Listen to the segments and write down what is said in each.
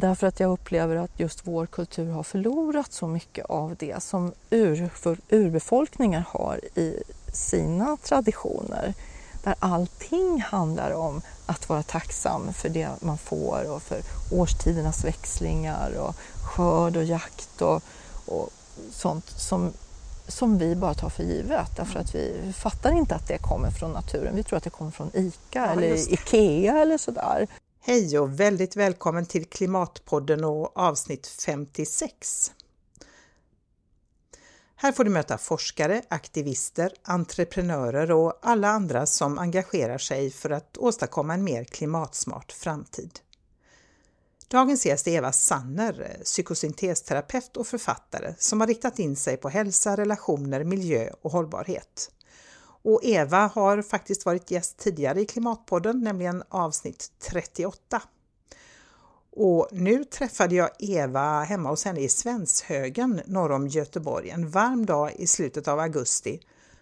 Därför att jag upplever att just vår kultur har förlorat så mycket av det som ur, urbefolkningar har i sina traditioner. Där allting handlar om att vara tacksam för det man får och för årstidernas växlingar och skörd och jakt och, och sånt som, som vi bara tar för givet därför att vi fattar inte att det kommer från naturen. Vi tror att det kommer från ICA ja, eller IKEA eller sådär. Hej och väldigt välkommen till Klimatpodden och avsnitt 56. Här får du möta forskare, aktivister, entreprenörer och alla andra som engagerar sig för att åstadkomma en mer klimatsmart framtid. Dagens gäst är Eva Sanner, psykosyntesterapeut och författare som har riktat in sig på hälsa, relationer, miljö och hållbarhet. Och Eva har faktiskt varit gäst tidigare i Klimatpodden, nämligen avsnitt 38. Och nu träffade jag Eva hemma hos henne i Svenshögen norr om Göteborg en varm dag i slutet av augusti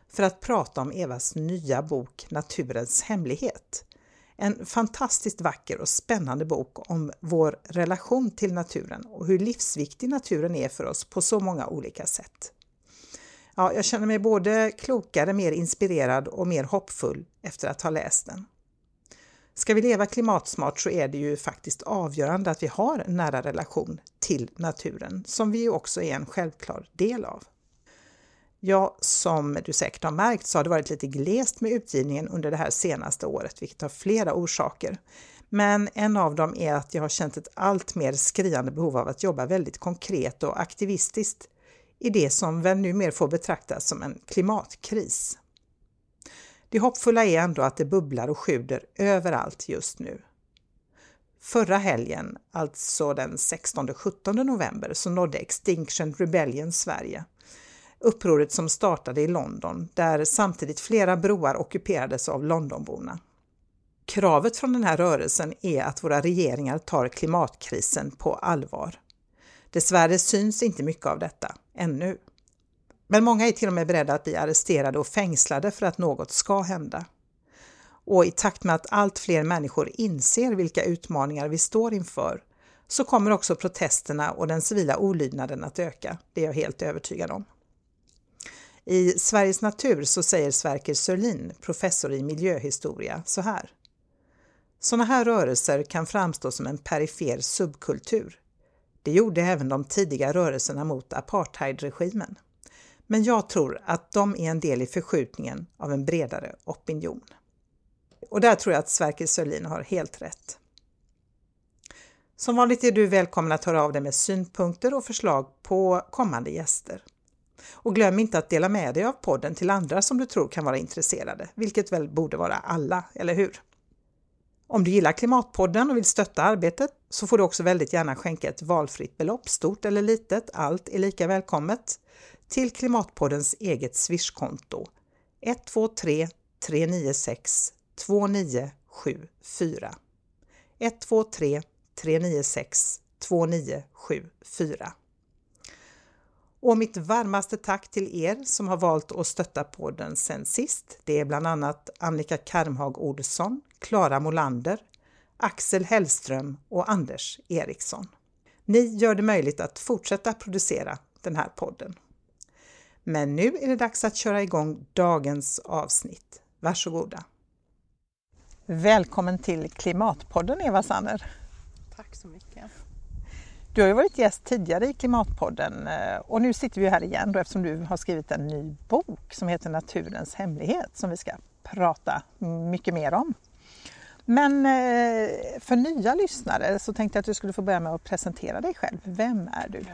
för att prata om Evas nya bok Naturens hemlighet. En fantastiskt vacker och spännande bok om vår relation till naturen och hur livsviktig naturen är för oss på så många olika sätt. Ja, jag känner mig både klokare, mer inspirerad och mer hoppfull efter att ha läst den. Ska vi leva klimatsmart så är det ju faktiskt avgörande att vi har en nära relation till naturen, som vi ju också är en självklar del av. Ja, som du säkert har märkt så har det varit lite glest med utgivningen under det här senaste året, vilket har flera orsaker. Men en av dem är att jag har känt ett allt mer skriande behov av att jobba väldigt konkret och aktivistiskt i det som väl numera får betraktas som en klimatkris. Det hoppfulla är ändå att det bubblar och sjuder överallt just nu. Förra helgen, alltså den 16-17 november, så nådde Extinction Rebellion Sverige. Upproret som startade i London, där samtidigt flera broar ockuperades av Londonborna. Kravet från den här rörelsen är att våra regeringar tar klimatkrisen på allvar. Dessvärre syns inte mycket av detta, ännu. Men många är till och med beredda att bli arresterade och fängslade för att något ska hända. Och i takt med att allt fler människor inser vilka utmaningar vi står inför så kommer också protesterna och den civila olydnaden att öka, det är jag helt övertygad om. I Sveriges natur så säger Sverker Sörlin, professor i miljöhistoria, så här. Sådana här rörelser kan framstå som en perifer subkultur, det gjorde även de tidiga rörelserna mot apartheidregimen. Men jag tror att de är en del i förskjutningen av en bredare opinion. Och där tror jag att Sverker Sörlin har helt rätt. Som vanligt är du välkommen att höra av dig med synpunkter och förslag på kommande gäster. Och glöm inte att dela med dig av podden till andra som du tror kan vara intresserade, vilket väl borde vara alla, eller hur? Om du gillar Klimatpodden och vill stötta arbetet så får du också väldigt gärna skänka ett valfritt belopp, stort eller litet, allt är lika välkommet, till Klimatpoddens eget swishkonto 123 396 2974 123 396 2974 och mitt varmaste tack till er som har valt att stötta podden sen sist. Det är bland annat Annika Karmhag Olsson, Klara Molander, Axel Hellström och Anders Eriksson. Ni gör det möjligt att fortsätta producera den här podden. Men nu är det dags att köra igång dagens avsnitt. Varsågoda! Välkommen till Klimatpodden Eva Sanner. Tack så mycket. Du har ju varit gäst tidigare i Klimatpodden eh, och nu sitter vi här igen då eftersom du har skrivit en ny bok som heter Naturens hemlighet som vi ska prata mycket mer om. Men eh, för nya lyssnare så tänkte jag att du skulle få börja med att presentera dig själv. Vem är du?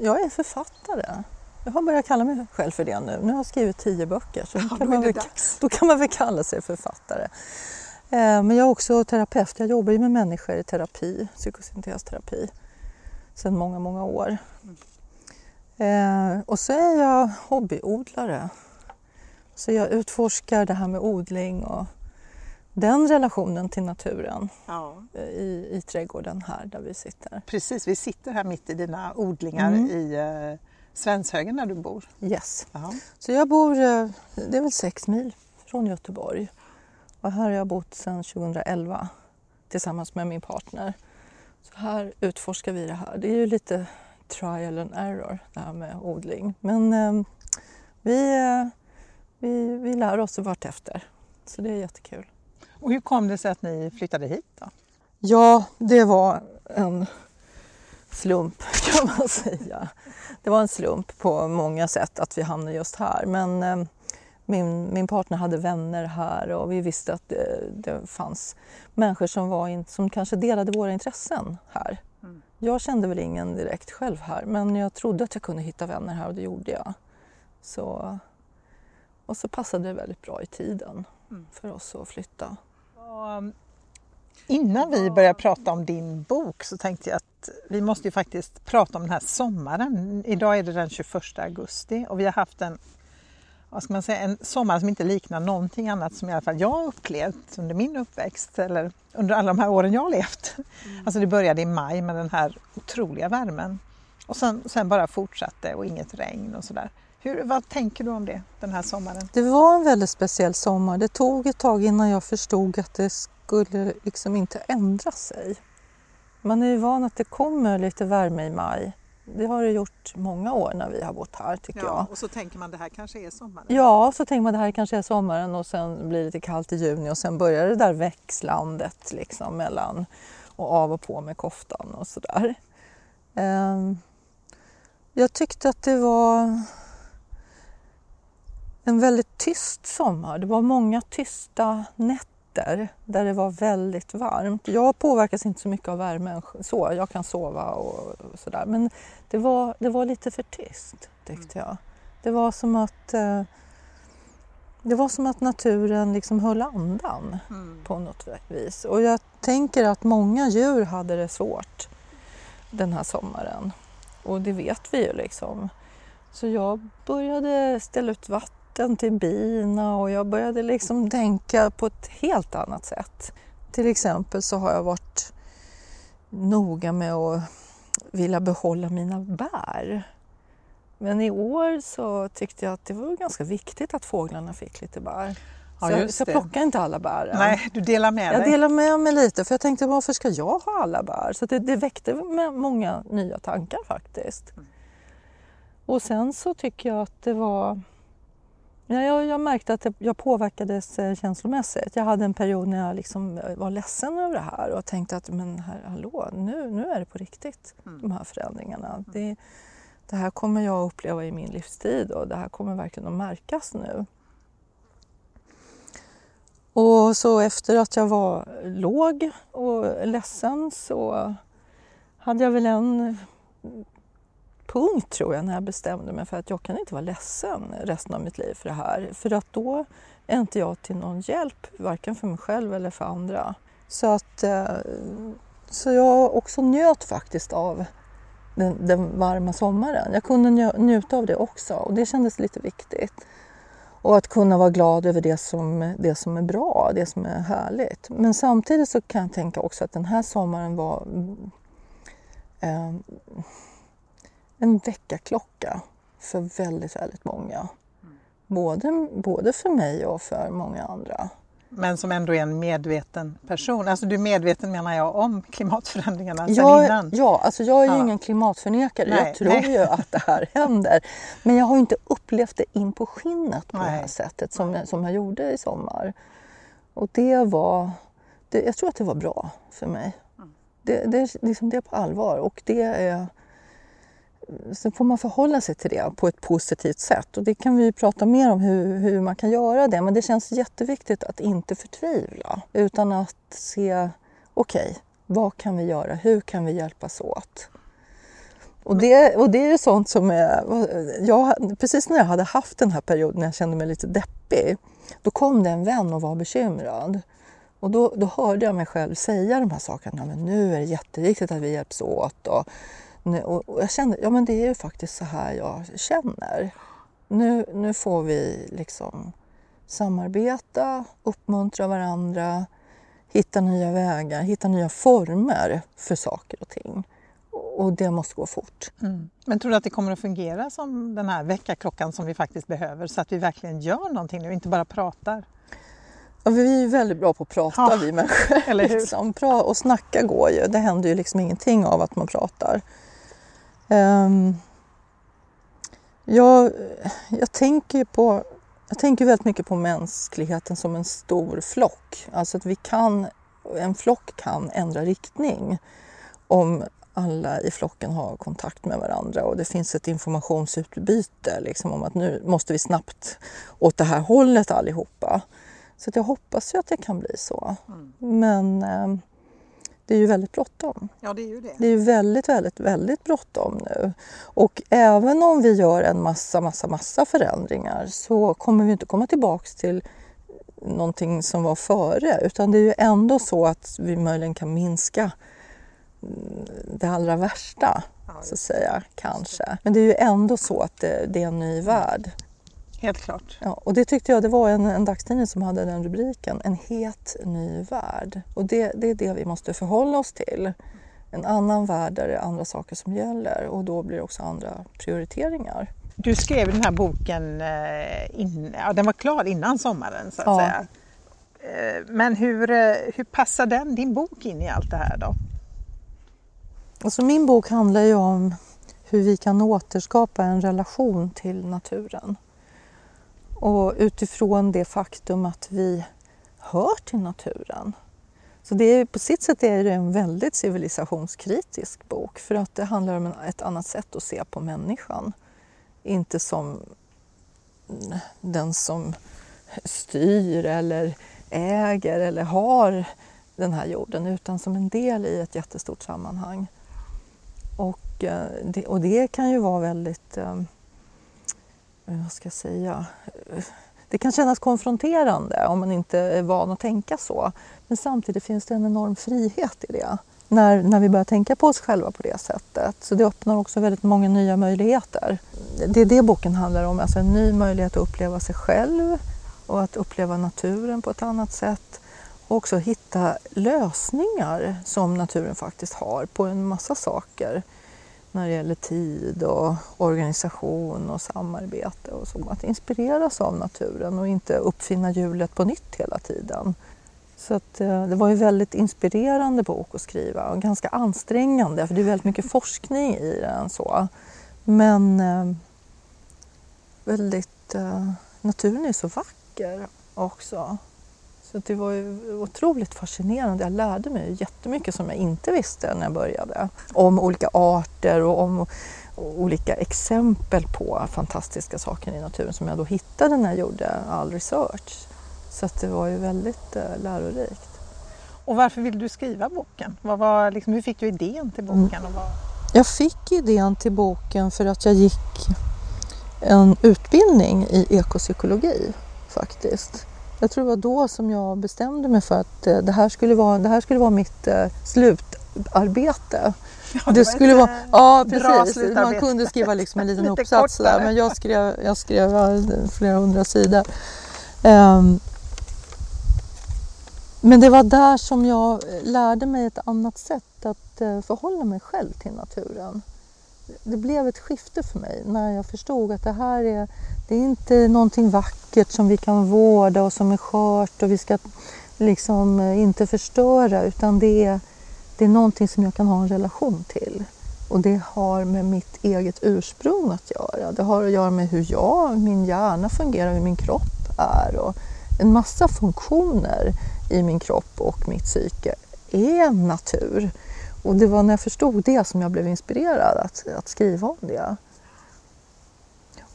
Jag är författare. Jag har börjat kalla mig själv för det nu. Nu har jag skrivit tio böcker så ja, kan man väl, då kan man väl kalla sig författare. Eh, men jag är också terapeut. Jag jobbar ju med människor i terapi, psykosyntesterapi, sedan många, många år. Mm. Och så är jag hobbyodlare. Så jag utforskar det här med odling och den relationen till naturen ja. i, i trädgården här där vi sitter. Precis, vi sitter här mitt i dina odlingar mm. i eh, Svenshögen där du bor. Yes. Aha. Så jag bor, eh, det är väl sex mil från Göteborg och här har jag bott sedan 2011 tillsammans med min partner. Så här utforskar vi det här. Det är ju lite trial and error det här med odling. Men eh, vi, eh, vi, vi lär oss vartefter. Så det är jättekul. Och hur kom det sig att ni flyttade hit då? Ja, det var en slump kan man säga. Det var en slump på många sätt att vi hamnade just här. Men eh, min, min partner hade vänner här och vi visste att det, det fanns människor som, var in, som kanske delade våra intressen här. Mm. Jag kände väl ingen direkt själv här men jag trodde att jag kunde hitta vänner här och det gjorde jag. Så, och så passade det väldigt bra i tiden mm. för oss att flytta. Um, innan vi börjar prata om din bok så tänkte jag att vi måste ju faktiskt prata om den här sommaren. Idag är det den 21 augusti och vi har haft en vad ska man säga, en sommar som inte liknar någonting annat som i alla fall jag har upplevt under min uppväxt eller under alla de här åren jag har levt. Mm. Alltså det började i maj med den här otroliga värmen och sen, sen bara fortsatte och inget regn och sådär. Hur, vad tänker du om det den här sommaren? Det var en väldigt speciell sommar. Det tog ett tag innan jag förstod att det skulle liksom inte ändra sig. Man är ju van att det kommer lite värme i maj det har det gjort många år när vi har bott här tycker ja, jag. Och så tänker man det här kanske är sommaren? Ja, så tänker man det här kanske är sommaren och sen blir det lite kallt i juni och sen börjar det där växlandet liksom mellan och av och på med koftan och sådär. Um, jag tyckte att det var en väldigt tyst sommar. Det var många tysta nätter där det var väldigt varmt. Jag påverkas inte så mycket av värmen så, jag kan sova och, och sådär. Men det var, det var lite för tyst tyckte jag. Det var som att eh, det var som att naturen liksom höll andan mm. på något vis. Och jag tänker att många djur hade det svårt den här sommaren. Och det vet vi ju liksom. Så jag började ställa ut vatten vatten till bina och jag började liksom tänka på ett helt annat sätt. Till exempel så har jag varit noga med att vilja behålla mina bär. Men i år så tyckte jag att det var ganska viktigt att fåglarna fick lite bär. Ja, så, jag, så jag plockar inte alla bär än. Nej, du delar med dig? Jag delar med mig lite för jag tänkte varför ska jag ha alla bär? Så det, det väckte många nya tankar faktiskt. Mm. Och sen så tycker jag att det var jag, jag märkte att jag påverkades eh, känslomässigt. Jag hade en period när jag liksom eh, var ledsen över det här och tänkte att men här, hallå, nu, nu är det på riktigt, mm. de här förändringarna. Mm. Det, det här kommer jag att uppleva i min livstid och det här kommer verkligen att märkas nu. Och så efter att jag var låg och ledsen så hade jag väl en punkt tror jag när jag bestämde mig för att jag kan inte vara ledsen resten av mitt liv för det här. För att då är inte jag till någon hjälp, varken för mig själv eller för andra. Så att eh, så jag också njöt faktiskt av den, den varma sommaren. Jag kunde njuta av det också och det kändes lite viktigt. Och att kunna vara glad över det som, det som är bra, det som är härligt. Men samtidigt så kan jag tänka också att den här sommaren var mm, eh, en väckarklocka för väldigt, väldigt många. Mm. Både, både för mig och för många andra. Men som ändå är en medveten person. Alltså du är medveten menar jag om klimatförändringarna jag, innan? Ja, alltså jag är ju ja. ingen klimatförnekare. Nej, jag tror nej. ju att det här händer. Men jag har inte upplevt det in på skinnet på nej. det här sättet som, som jag gjorde i sommar. Och det var, det, jag tror att det var bra för mig. Mm. Det, det, liksom det är på allvar och det är så får man förhålla sig till det på ett positivt sätt. Och det kan vi prata mer om hur, hur man kan göra det. Men det känns jätteviktigt att inte förtvivla utan att se, okej, okay, vad kan vi göra? Hur kan vi hjälpas åt? Och det, och det är sånt som är, jag, precis när jag hade haft den här perioden när jag kände mig lite deppig, då kom det en vän och var bekymrad. Och då, då hörde jag mig själv säga de här sakerna, men nu är det jätteviktigt att vi hjälps åt. Och, och jag kände, ja men det är ju faktiskt så här jag känner. Nu, nu får vi liksom samarbeta, uppmuntra varandra, hitta nya vägar, hitta nya former för saker och ting. Och det måste gå fort. Mm. Men tror du att det kommer att fungera som den här väckarklockan som vi faktiskt behöver så att vi verkligen gör någonting nu, inte bara pratar? Ja, vi är ju väldigt bra på att prata Ja, vi människor. eller hur? Liksom. Och snacka går ju. Det händer ju liksom ingenting av att man pratar. Ehm, jag, jag tänker på jag tänker väldigt mycket på mänskligheten som en stor flock. Alltså att vi kan, en flock kan ändra riktning om alla i flocken har kontakt med varandra och det finns ett informationsutbyte liksom, om att nu måste vi snabbt åt det här hållet allihopa. Så jag hoppas ju att det kan bli så. Men eh, det är ju väldigt bråttom. Ja, det är ju det. Det är ju väldigt, väldigt, väldigt bråttom nu. Och även om vi gör en massa, massa, massa förändringar så kommer vi inte komma tillbaks till någonting som var före. Utan det är ju ändå så att vi möjligen kan minska mm, det allra värsta, Ja, så att säga, kanske. Men det är ju ändå så att det, det är en ny värld. Helt klart. Ja, och det tyckte jag, det var en, en dagstidning som hade den rubriken, En het ny värld. Och det, det är det vi måste förhålla oss till. En annan värld där det är andra saker som gäller och då blir det också andra prioriteringar. Du skrev den här boken, eh, in, ja, den var klar innan sommaren så att Ja. säga. Eh, Men hur, eh, hur passar den, din bok in i allt det här då? Alltså min bok handlar ju om hur vi kan återskapa en relation till naturen. Och utifrån det faktum att vi hör till naturen. Så det är, på sitt sätt är det en väldigt civilisationskritisk bok för att det handlar om ett annat sätt att se på människan. Inte som den som styr eller äger eller har den här jorden utan som en del i ett jättestort sammanhang. Och, eh, det, och det kan ju vara väldigt, eh, Eh, vad ska jag säga, eh, det kan kännas konfronterande om man inte är van att tänka så. Men samtidigt finns det en enorm frihet i det. När, när vi börjar tänka på oss själva på det sättet. Så det öppnar också väldigt många nya möjligheter. Det är det boken handlar om, alltså en ny möjlighet att uppleva sig själv och att uppleva naturen på ett annat sätt. Och också hitta lösningar som naturen faktiskt har på en massa saker när det gäller tid och organisation och samarbete och så. Att inspireras av naturen och inte uppfinna hjulet på nytt hela tiden. Så att, eh, det var ju en väldigt inspirerande bok att skriva och ganska ansträngande för det är väldigt mycket forskning i den. Så. Men eh, väldigt, eh, naturen är så vacker också. Så det var ju otroligt fascinerande. Jag lärde mig jättemycket som jag inte visste när jag började. Om olika arter och om olika exempel på fantastiska saker i naturen som jag då hittade när jag gjorde all research. Så det var ju väldigt eh, lärorikt. Och varför ville du skriva boken? Vad var, liksom, hur fick du idén till boken? Och vad... Jag fick idén till boken för att jag gick en utbildning i ekopsykologi faktiskt. Jag tror det var då som jag bestämde mig för att eh, det här skulle vara, det här skulle vara mitt eh, slutarbete. Ja, det var skulle vara, eh, ja precis, man kunde skriva liksom en liten Lite uppsats där, men jag skrev, jag skrev flera hundra sidor. Ehm, men det var där som jag lärde mig ett annat sätt att förhålla mig själv till naturen. Det blev ett skifte för mig när jag förstod att det här är, det är inte någonting vackert som vi kan vårda och som är skört och vi ska liksom eh, inte förstöra utan det är, det är någonting som jag kan ha en relation till. Och det har med mitt eget ursprung att göra. Det har att göra med hur jag, min hjärna fungerar, hur min kropp är och en massa funktioner i min kropp och mitt psyke är natur. Och det var när jag förstod det som jag blev inspirerad att, att skriva om det.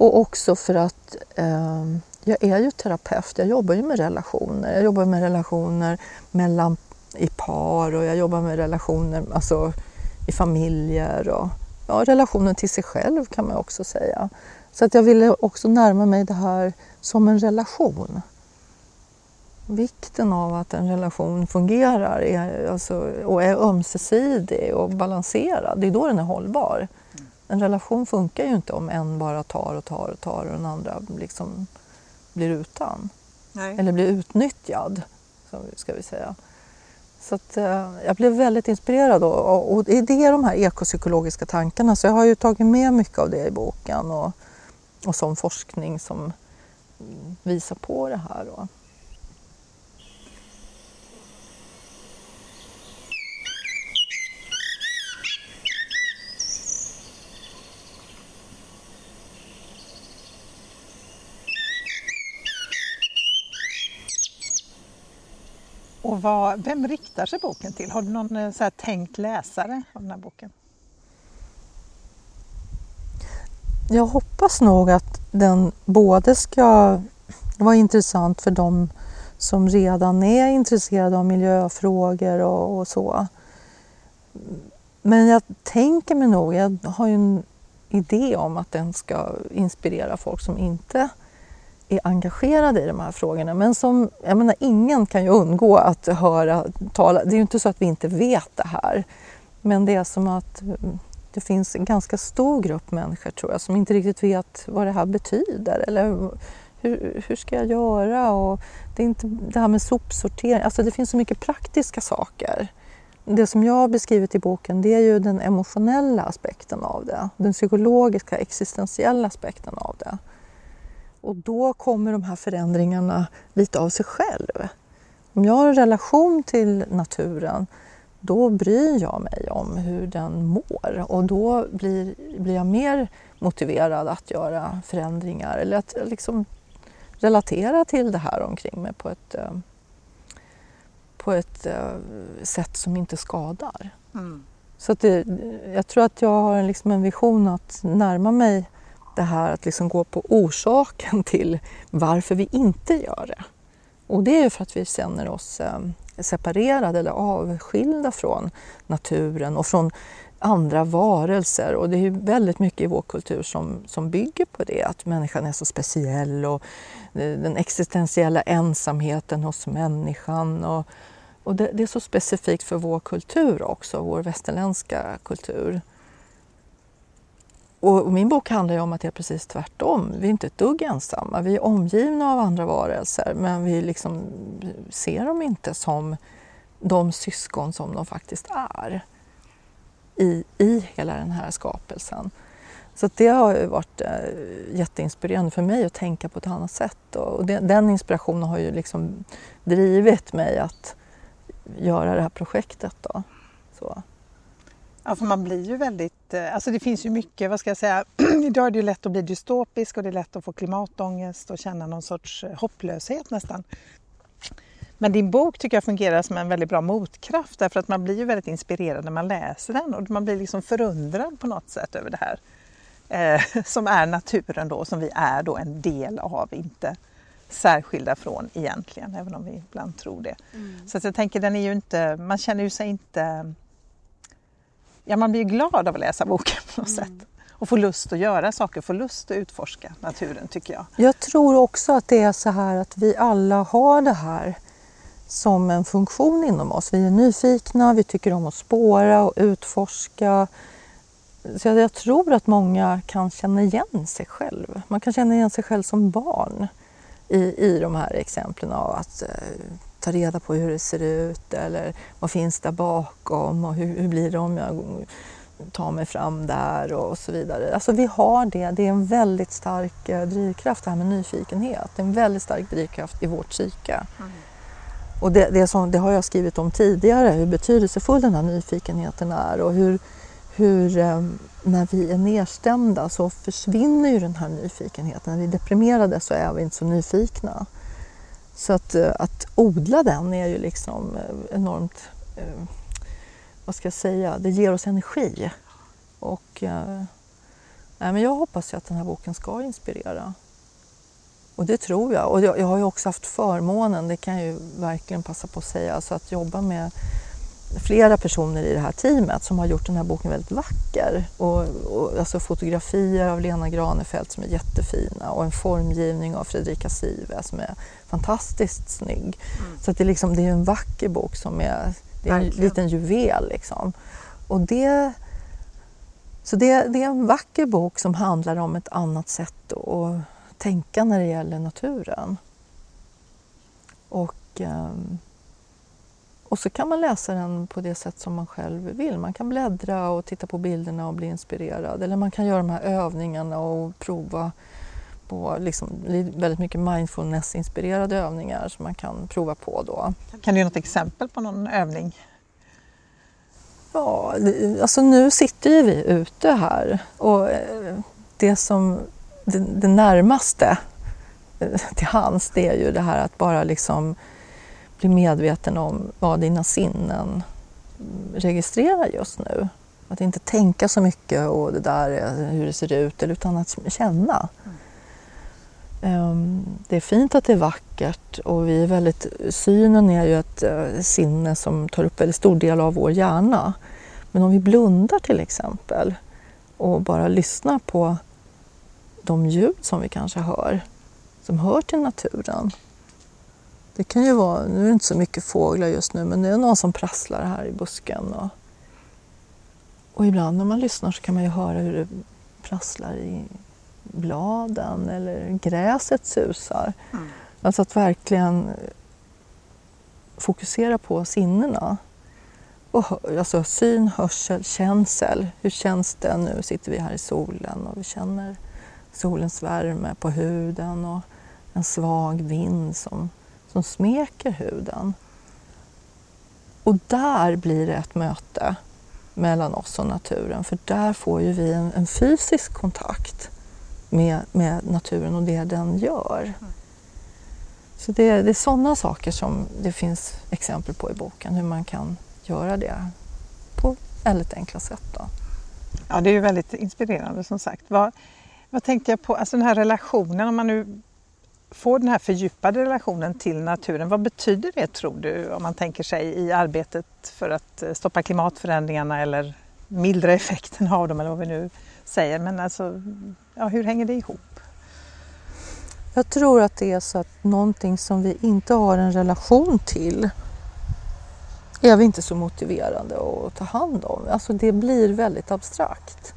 Och också för att eh, jag är ju terapeut, jag jobbar ju med relationer. Jag jobbar med relationer mellan i par och jag jobbar med relationer alltså, i familjer och ja, relationen till sig själv kan man också säga. Så att jag ville också närma mig det här som en relation. Vikten av att en relation fungerar är, alltså, och är ömsesidig och balanserad, det är då den är hållbar. En relation funkar ju inte om en bara tar och tar och tar och den andra liksom blir utan. Nej. Eller blir utnyttjad, ska vi säga. Så att, eh, jag blev väldigt inspirerad och, och, och det är de här ekopsykologiska tankarna så jag har ju tagit med mycket av det i boken och, och som forskning som visar på det här. Då. Och vad, vem riktar sig boken till? Har du någon eh, så här, tänkt läsare av den här boken? Jag hoppas nog att den både ska vara intressant för de som redan är intresserade av miljöfrågor och, och så. Men jag tänker mig nog, jag har ju en idé om att den ska inspirera folk som inte är engagerade i de här frågorna. Men som, jag menar, ingen kan ju undgå att höra tala. Det är ju inte så att vi inte vet det här. Men det är som att mm, det finns en ganska stor grupp människor tror jag som inte riktigt vet vad det här betyder. Eller hur, hur ska jag göra? Och det, är inte, det här med sopsortering, alltså det finns så mycket praktiska saker. Det som jag har beskrivit i boken det är ju den emotionella aspekten av det. Den psykologiska, existentiella aspekten av det. Och då kommer de här förändringarna lite av sig själv. Om jag har en relation till naturen då bryr jag mig om hur den mår och då blir, blir jag mer motiverad att göra förändringar eller att liksom relatera till det här omkring mig på ett, eh, på ett eh, sätt som inte skadar. Mm. Så det, jag tror att jag har liksom en vision att närma mig det här att liksom gå på orsaken till varför vi inte gör det. Och det är för att vi känner oss eh, separerade eller avskilda från naturen och från andra varelser. Och det är väldigt mycket i vår kultur som, som bygger på det, att människan är så speciell och eh, den existentiella ensamheten hos människan. Och, och det, det, är så specifikt för vår kultur också, vår västerländska kultur. Och min bok handlar ju om att det är precis tvärtom. Vi är inte ett dugg ensamma. Vi är omgivna av andra varelser men vi liksom ser dem inte som de syskon som de faktiskt är i, i hela den här skapelsen. Så det har ju varit eh, jätteinspirerande för mig att tänka på ett annat sätt och den inspirationen har ju liksom drivit mig att göra det här projektet. Då. Så. Ja, för man blir ju väldigt, eh, alltså det finns ju mycket, vad ska jag säga, idag är det ju lätt att bli dystopisk och det är lätt att få klimatångest och känna någon sorts eh, hopplöshet nästan. Men din bok tycker jag fungerar som en väldigt bra motkraft därför att man blir ju väldigt inspirerad när man läser den och man blir liksom förundrad på något sätt över det här. Eh, som är naturen då, som vi är då en del av, inte särskilda från egentligen, även om vi ibland tror det. Mm. Så att jag tänker, den är ju inte, man känner ju sig inte ja, man blir glad av att läsa boken på något mm. sätt. Och få lust att göra saker, få lust att utforska naturen tycker jag. Jag tror också att det är så här att vi alla har det här som en funktion inom oss. Vi är nyfikna, vi tycker om att spåra och utforska. Så jag tror att många kan känna igen sig själv. Man kan känna igen sig själv som barn i, i de här exemplen av att eh, ta reda på hur det ser ut eller vad finns där bakom och hur, hur blir det om jag tar mig fram där och så vidare. Alltså vi har det, det är en väldigt stark eh, drivkraft det här med nyfikenhet. Det är en väldigt stark drivkraft i vårt psyke. Mm. Och det, det, som, det, har jag skrivit om tidigare, hur betydelsefull den här nyfikenheten är och hur, hur eh, när vi är nedstämda så försvinner ju den här nyfikenheten. När vi är deprimerade så är vi inte så nyfikna. Så att, eh, att odla den är ju liksom eh, enormt, eh, vad ska jag säga, det ger oss energi. Och, nej, men jag hoppas ju att den här boken ska inspirera. Och det tror jag. Och jag, jag har ju också haft förmånen, det kan jag ju verkligen passa på att säga, alltså att jobba med flera personer i det här teamet som har gjort den här boken väldigt vacker. Och, och, alltså fotografier av Lena Granefelt som är jättefina och en formgivning av Fredrika Sive som är fantastiskt snygg. Mm. Så det, är liksom, det är en vacker bok som är, det är en liten juvel. Liksom. Och det, så det, det, är en vacker bok som handlar om ett annat sätt att tänka när det gäller naturen. Och... Um, och så kan man läsa den på det sätt som man själv vill. Man kan bläddra och titta på bilderna och bli inspirerad. Eller man kan göra de här övningarna och prova på liksom, väldigt mycket mindfulness-inspirerade övningar som man kan prova på då. Kan du ge något exempel på någon övning? Ja, alltså nu sitter ju vi ute här och eh, det som det, det närmaste eh, till hands det är ju det här att bara liksom bli medveten om vad dina sinnen registrerar just nu. Att inte tänka så mycket och det där är hur det ser ut, utan att känna. Mm. Det är fint att det är vackert och vi är väldigt, synen är ju ett eh, sinne som tar upp väldigt stor del av vår hjärna. Men om vi blundar till exempel och bara lyssnar på de ljud som vi kanske hör, som hör till naturen. Det kan ju vara, nu är det inte så mycket fåglar just nu, men det är någon som prasslar här i busken. Och, och ibland när man lyssnar så kan man ju höra hur det prasslar i bladen eller gräset susar. Mm. Alltså att verkligen fokusera på sinnena. Och, alltså syn, hörsel, känsel. Hur känns det? Nu sitter vi här i solen och vi känner solens värme på huden och en svag vind som, som smeker huden. Och där blir det ett möte mellan oss och naturen för där får ju vi en, en fysisk kontakt med, med naturen och det den gör. Så det, det är sådana saker som det finns exempel på i boken, hur man kan göra det på väldigt enkla sätt. Då. Ja, det är ju väldigt inspirerande som sagt. Vad, vad tänkte jag på, alltså den här relationen, om man nu få den här fördjupade relationen till naturen, vad betyder det tror du om man tänker sig i arbetet för att eh, stoppa klimatförändringarna eller mildra effekten av dem eller vad vi nu säger. Men alltså, ja, hur hänger det ihop? Jag tror att det är så att någonting som vi inte har en relation till är vi inte så motiverande att ta hand om. Alltså det blir väldigt abstrakt.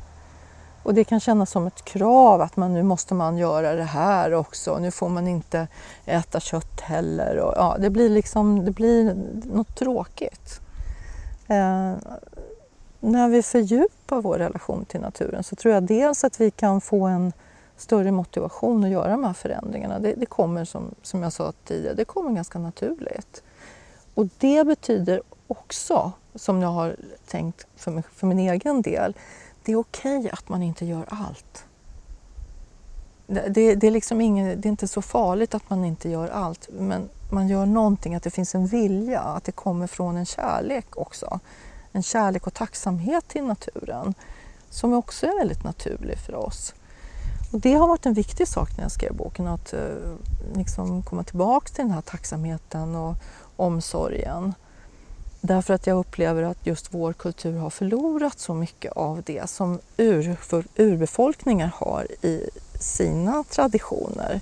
Och det kan kännas som ett krav att man, nu måste man göra det här också. Nu får man inte äta kött heller. Och, ja, det blir liksom det blir något tråkigt. Eh, när vi fördjupar vår relation till naturen så tror jag dels att vi kan få en större motivation att göra de här förändringarna. Det, det kommer som, som jag sa tidigare, det kommer ganska naturligt. Och det betyder också, som jag har tänkt för, mig, för min egen del, det är okej okay att man inte gör allt. Det, det, är liksom ingen, det är inte så farligt att man inte gör allt, men man gör någonting, att det finns en vilja, att det kommer från en kärlek också. En kärlek och tacksamhet till naturen som också är väldigt naturlig för oss. Och det har varit en viktig sak när jag skrev boken, att eh, liksom komma tillbaka till den här tacksamheten och omsorgen. Därför att jag upplever att just vår kultur har förlorat så mycket av det som ur, urbefolkningar har i sina traditioner.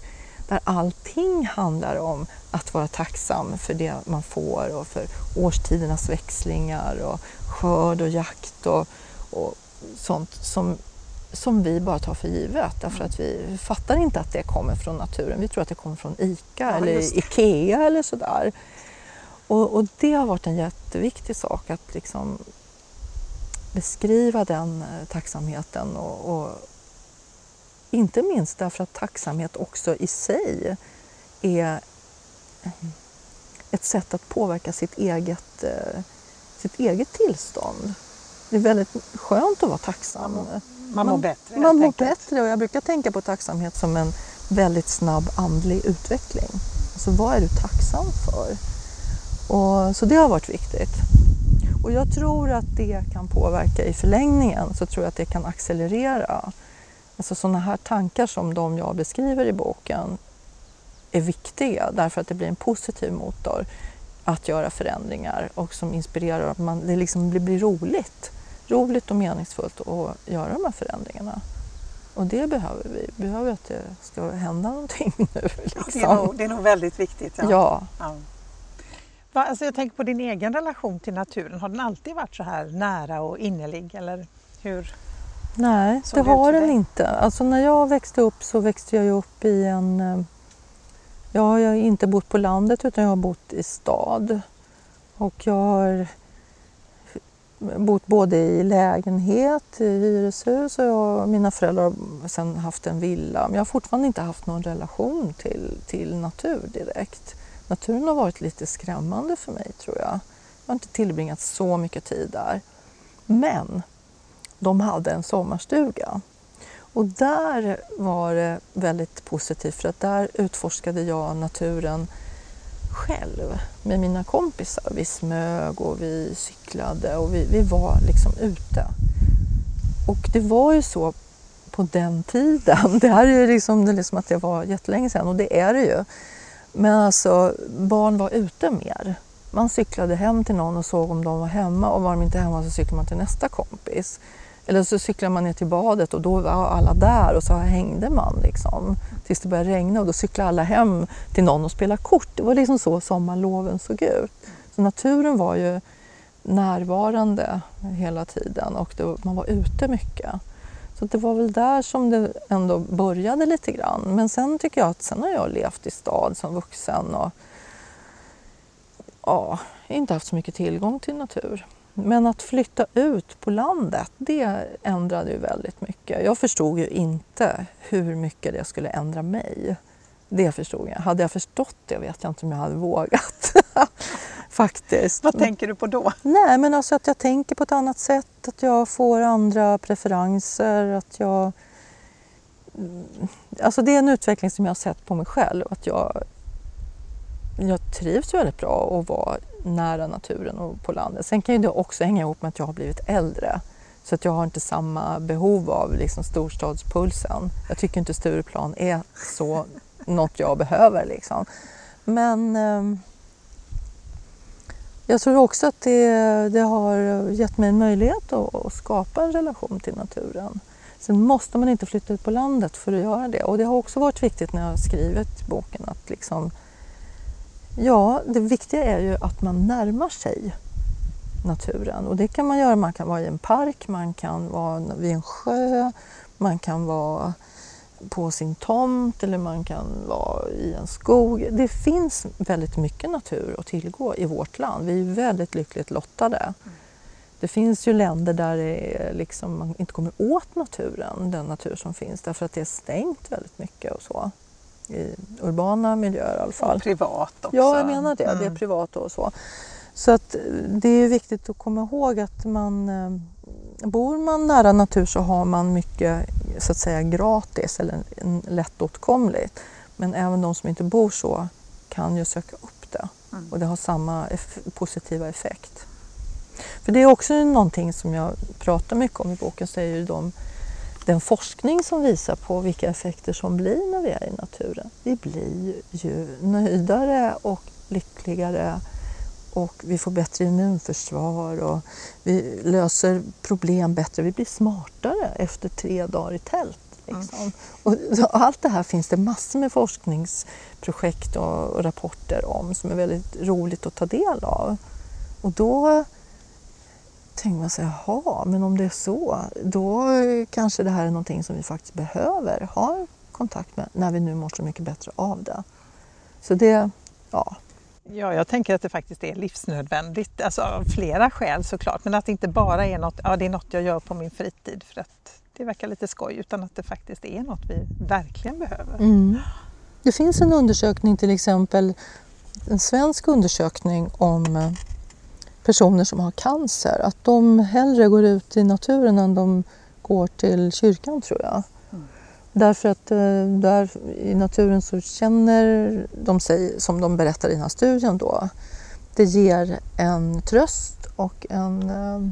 Där allting handlar om att vara tacksam för det man får och för årstidernas växlingar och skörd och jakt och, och sånt som, som vi bara tar för givet därför att vi fattar inte att det kommer från naturen. Vi tror att det kommer från ICA ja, eller IKEA eller sådär. Och, och, det har varit en jätteviktig sak att liksom beskriva den eh, tacksamheten och, och, inte minst därför att tacksamhet också i sig är ett sätt att påverka sitt eget, eh, sitt eget tillstånd. Det är väldigt skönt att vara tacksam. Man, man mår bättre Man mår bättre och jag brukar tänka på tacksamhet som en väldigt snabb andlig utveckling. Alltså vad är du tacksam för? Och, så det har varit viktigt. Och jag tror att det kan påverka i förlängningen, så tror jag att det kan accelerera. Alltså sådana här tankar som de jag beskriver i boken är viktiga därför att det blir en positiv motor att göra förändringar och som inspirerar man, det liksom blir roligt. Roligt och meningsfullt att göra de här förändringarna. Och det behöver vi. Vi behöver att det ska hända någonting nu. Liksom. det, är nog, det är nog väldigt viktigt. Ja. ja. ja. Alltså jag tänker på din egen relation till naturen. Har den alltid varit så här nära och innerlig? Eller hur? Nej, det har den inte. Alltså när jag växte upp så växte jag upp i en... Eh, jag har inte bott på landet utan jag har bott i stad. Och jag har bott både i lägenhet, i hyreshus och jag, mina föräldrar har sen haft en villa. Men jag har fortfarande inte haft någon relation till, till natur direkt naturen har varit lite skrämmande för mig tror jag. Jag har inte tillbringat så mycket tid där. Men de hade en sommarstuga och där var det väldigt positivt för att där utforskade jag naturen själv med mina kompisar. Vi smög och vi cyklade och vi, vi var liksom ute. Och det var ju så på den tiden. Det här är ju liksom, det är liksom att det var jättelänge sedan och det är det ju. Men alltså barn var ute mer. Man cyklade hem till någon och såg om de var hemma och var de inte hemma så cyklade man till nästa kompis. Eller så cyklade man ner till badet och då var alla där och så hängde man liksom tills det började regna och då cyklade alla hem till någon och spelade kort. Det var liksom så sommarloven såg ut. Så naturen var ju närvarande hela tiden och det, man var ute mycket. Så det var väl där som det ändå började lite grann. Men sen tycker jag att sen har jag levt i stad som vuxen och ja, inte haft så mycket tillgång till natur. Men att flytta ut på landet, det ändrade ju väldigt mycket. Jag förstod ju inte hur mycket det skulle ändra mig. Det förstod jag. Hade jag förstått det vet jag inte om jag hade vågat. Faktiskt. Vad tänker du på då? Nej, men alltså att jag tänker på ett annat sätt, att jag får andra preferenser, att jag... Alltså det är en utveckling som jag har sett på mig själv, att jag, jag trivs väldigt bra att vara nära naturen och på landet. Sen kan ju det också hänga ihop med att jag har blivit äldre. Så att jag har inte samma behov av liksom storstadspulsen. Jag tycker inte Stureplan är så något jag behöver. Liksom. Men eh, jag tror också att det, det, har gett mig en möjlighet att, att, skapa en relation till naturen. Sen måste man inte flytta ut på landet för att göra det. Och det har också varit viktigt när jag har skrivit boken att liksom Ja, det viktiga är ju att man närmar sig naturen och det kan man göra. Man kan vara i en park, man kan vara vid en sjö, man kan vara på sin tomt eller man kan vara i en skog. Det finns väldigt mycket natur att tillgå i vårt land. Vi är väldigt lyckligt lottade. Det finns ju länder där det liksom, man inte kommer åt naturen, den natur som finns, därför att det är stängt väldigt mycket och så i urbana miljöer i alla fall. Och privat också. Ja, jag menar det. Mm. Det är mm. privat och så. Så att det är viktigt att komma ihåg att man eh, bor man nära natur så har man mycket så att säga gratis eller lättåtkomligt. Men även de som inte bor så kan ju söka upp det mm. och det har samma positiva effekt. För det är också någonting som jag pratar mycket om i boken, så är ju de den forskning som visar på vilka effekter som blir när vi är i naturen. Vi blir ju nöjdare och lyckligare och vi får bättre immunförsvar och vi löser problem bättre. Vi blir smartare efter tre dagar i tält. Liksom. Mm. Och allt det här finns det massor med forskningsprojekt och rapporter om som är väldigt roligt att ta del av. Och då tänker man sig, jaha, men om det är så, då kanske det här är någonting som vi faktiskt behöver ha kontakt med när vi nu mår så mycket bättre av det. Så det, ja. Ja, jag tänker att det faktiskt är livsnödvändigt, alltså av flera skäl såklart, men att det inte bara är något, ja det är något jag gör på min fritid för att det verkar lite skoj, utan att det faktiskt är något vi verkligen behöver. Mm. Det finns en undersökning till exempel, en svensk undersökning om eh, personer som har cancer, att de hellre går ut i naturen än de går till kyrkan tror jag. Därför att eh, där i naturen så känner de sig, som de berättar i den här studien då, det ger en tröst och en, eh,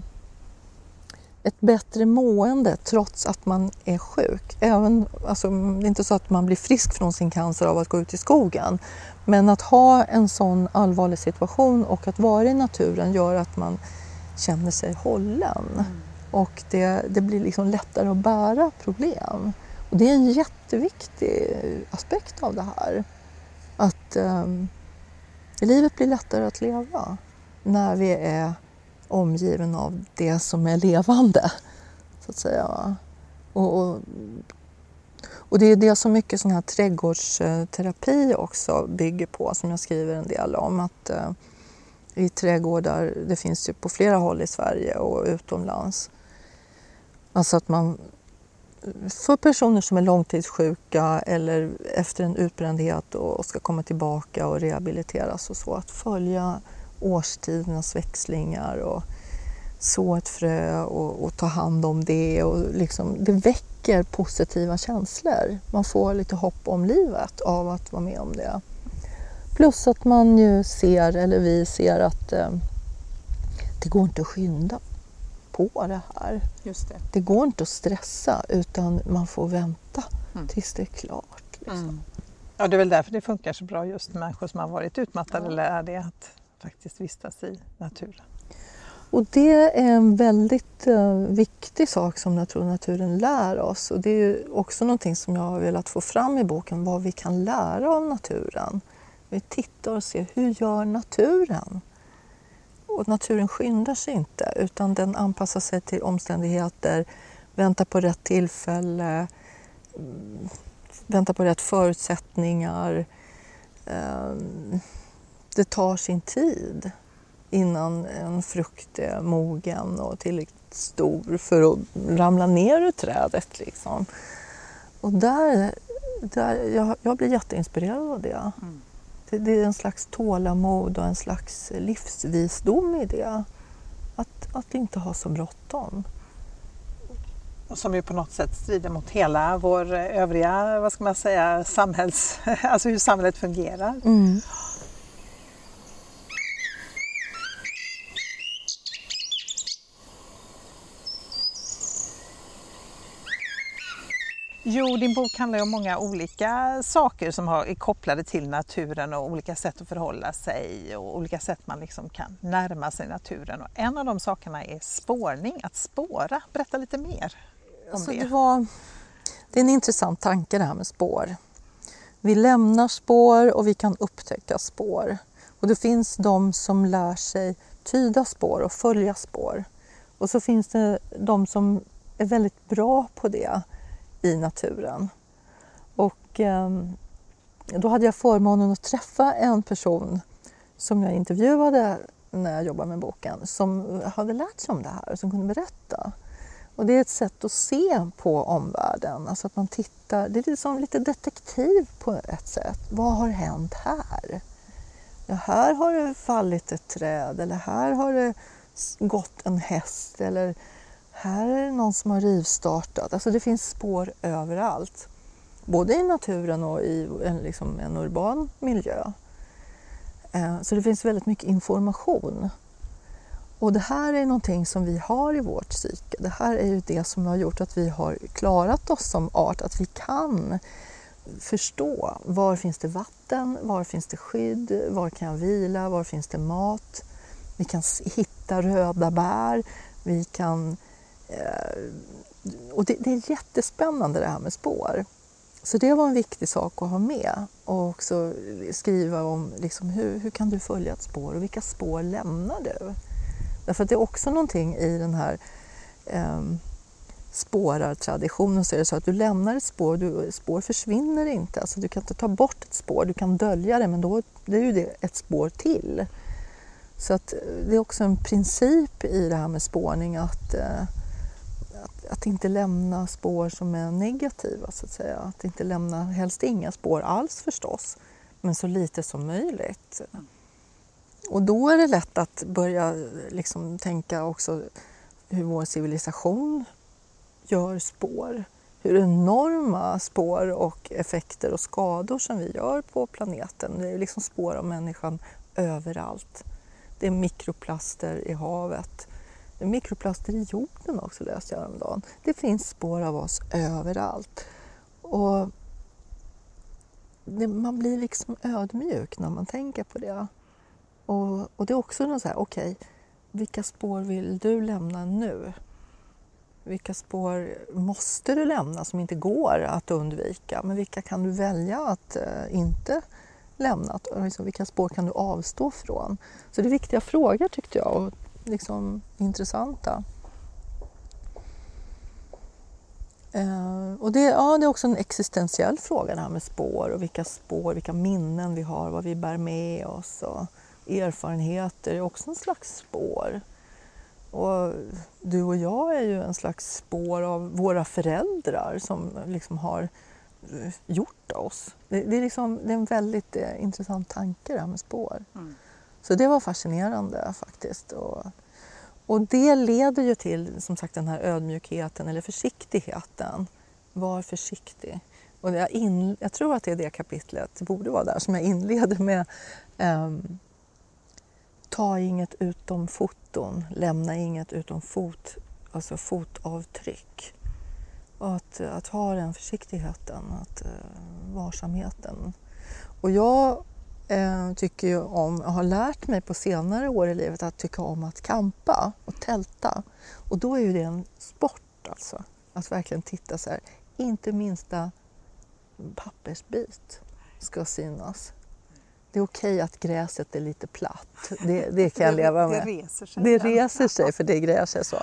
ett bättre mående trots att man är sjuk. Även, alltså, det är inte så att man blir frisk från sin cancer av att gå ut i skogen men att ha en sån allvarlig situation och att vara i naturen gör att man känner sig hållen. Mm. Och det, det blir liksom lättare att bära problem. Och det är en jätteviktig aspekt av det här. Att eh, livet blir lättare att leva när vi är omgiven av det som är levande. Så att säga. Och, och och det är det som mycket sån här trädgårdsterapi också bygger på, som jag skriver en del om. Att eh, I trädgårdar, det finns ju på flera håll i Sverige och utomlands. Alltså att man för personer som är långtidssjuka eller efter en utbrändhet och ska komma tillbaka och rehabiliteras och så, att följa årstidernas växlingar och så ett frö och, och ta hand om det. Och liksom, det väcker positiva känslor. Man får lite hopp om livet av att vara med om det. Plus att man ju ser, eller vi ser att eh, det går inte att skynda på det här. Just det. det går inte att stressa utan man får vänta mm. tills det är klart. Liksom. Mm. Ja, det är väl därför det funkar så bra just människor som har varit utmattade ja. eller är det att faktiskt vistas i naturen. Och det är en väldigt uh, viktig sak som jag tror naturen lär oss och det är också någonting som jag har velat få fram i boken, vad vi kan lära av naturen. Vi tittar och ser, hur gör naturen? Och naturen skyndar sig inte utan den anpassar sig till omständigheter, väntar på rätt tillfälle, mm, väntar på rätt förutsättningar. Ehm, det tar sin tid innan en frukt är mogen och tillräckligt stor för att ramla ner ur trädet. Liksom. Och där, där, jag, jag blir jätteinspirerad av det. Mm det. är en slags tålamod och en slags livsvisdom i det. Att, att inte ha så bråttom. Som ju på något sätt strider mot hela vår övriga, vad ska man säga, samhälls... Alltså hur samhället fungerar. Mm. Jo, din bok handlar om många olika saker som är kopplade till naturen och olika sätt att förhålla sig och olika sätt man liksom kan närma sig naturen. Och en av de sakerna är spårning, att spåra. Berätta lite mer om alltså, det. Det, var, det är en intressant tanke det här med spår. Vi lämnar spår och vi kan upptäcka spår. Och det finns de som lär sig tyda spår och följa spår. Och så finns det de som är väldigt bra på det i naturen. Och ehm, då hade jag förmånen att träffa en person som jag intervjuade när jag jobbade med boken som hade lärt sig om det här och som kunde berätta. Och det är ett sätt att se på omvärlden, alltså att man tittar, det är lite som lite detektiv på ett sätt. Vad har hänt här? Ja, här har det fallit ett träd eller här har det gått en häst eller här är det någon som har rivstartat. Alltså det finns spår överallt. Både i naturen och i en, liksom en urban miljö. Eh, så det finns väldigt mycket information. Och det här är någonting som vi har i vårt psyke. Det här är ju det som har gjort att vi har klarat oss som art, att vi kan förstå var finns det vatten, var finns det skydd, var kan jag vila, var finns det mat. Vi kan hitta röda bär, vi kan Eh, och det, det, är jättespännande det här med spår. Så det var en viktig sak att ha med och också skriva om liksom, hur, hur kan du följa ett spår och vilka spår lämnar du? Därför att det är också någonting i den här eh, spårartraditionen så är det så att du lämnar ett spår, du, spår försvinner inte. Alltså du kan inte ta bort ett spår, du kan dölja det men då det är ju det ett spår till. Så att eh, det är också en princip i det här med spårning att eh, att inte lämna spår som är negativa så att säga. Att inte lämna, helst inga spår alls förstås, men så lite som möjligt. Och då är det lätt att börja liksom tänka också hur vår civilisation gör spår. Hur enorma spår och effekter och skador som vi gör på planeten. Det är liksom spår av människan överallt. Det är mikroplaster i havet mikroplaster i jorden också läste jag häromdagen. Det finns spår av oss överallt. Och det, man blir liksom ödmjuk när man tänker på det. Och, och det är också något så här, okej, okay, vilka spår vill du lämna nu? Vilka spår måste du lämna som inte går att undvika? Men vilka kan du välja att eh, inte lämna? Alltså, vilka spår kan du avstå från? Så det är viktiga frågor tyckte jag. Liksom intressanta. Eh, och det, ja, det är också en existentiell fråga det här med spår och vilka spår, vilka minnen vi har, vad vi bär med oss och erfarenheter är också en slags spår. Och du och jag är ju en slags spår av våra föräldrar som liksom har eh, gjort oss. Det, det är, liksom, det är en väldigt eh, intressant tanke det här med spår. Mm. Så det var fascinerande faktiskt. Och, och det leder ju till som sagt den här ödmjukheten eller försiktigheten. Var försiktig. Och jag, in, jag tror att det är det kapitlet, det borde vara där, som jag inleder med um, Ta inget utom foton, lämna inget utom fot, alltså fotavtryck. Och att, att ha den försiktigheten, att, uh, varsamheten. Och jag eh, tycker ju om, har lärt mig på senare år i livet att tycka om att kampa och tälta. Och då är ju det en sport alltså. Att verkligen titta så här, inte minsta pappersbit ska synas. Det är okej att gräset är lite platt, det, det kan jag leva med. Det reser sig. Det reser sig för det gräset så.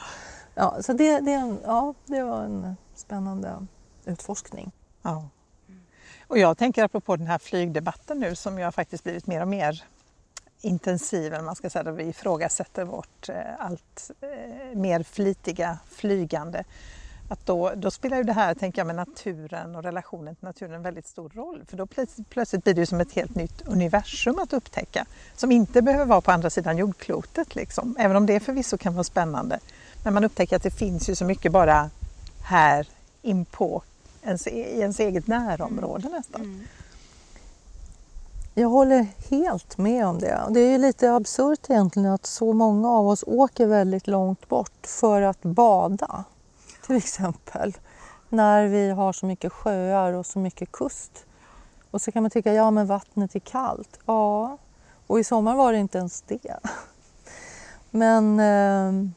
Ja, så det, det, ja, det var en spännande utforskning. Ja. Och jag tänker apropå den här flygdebatten nu som jag har faktiskt blivit mer och mer intensiv, eller man ska säga, där vi ifrågasätter vårt eh, allt eh, mer flitiga flygande. Att då, då spelar ju det här, tänker jag, med naturen och relationen till naturen en väldigt stor roll. För då plötsligt, blir det som ett helt nytt universum att upptäcka som inte behöver vara på andra sidan jordklotet. Liksom. Även om det förvisso kan vara spännande. Men man upptäcker att det finns ju så mycket bara här inpå ens, i ens eget närområde nästan. Mm. Jag håller helt med om det. Det är ju lite absurt egentligen att så många av oss åker väldigt långt bort för att bada till exempel. När vi har så mycket sjöar och så mycket kust. Och så kan man tycka, ja men vattnet är kallt. Ja, och i sommar var det inte ens det. Men eh,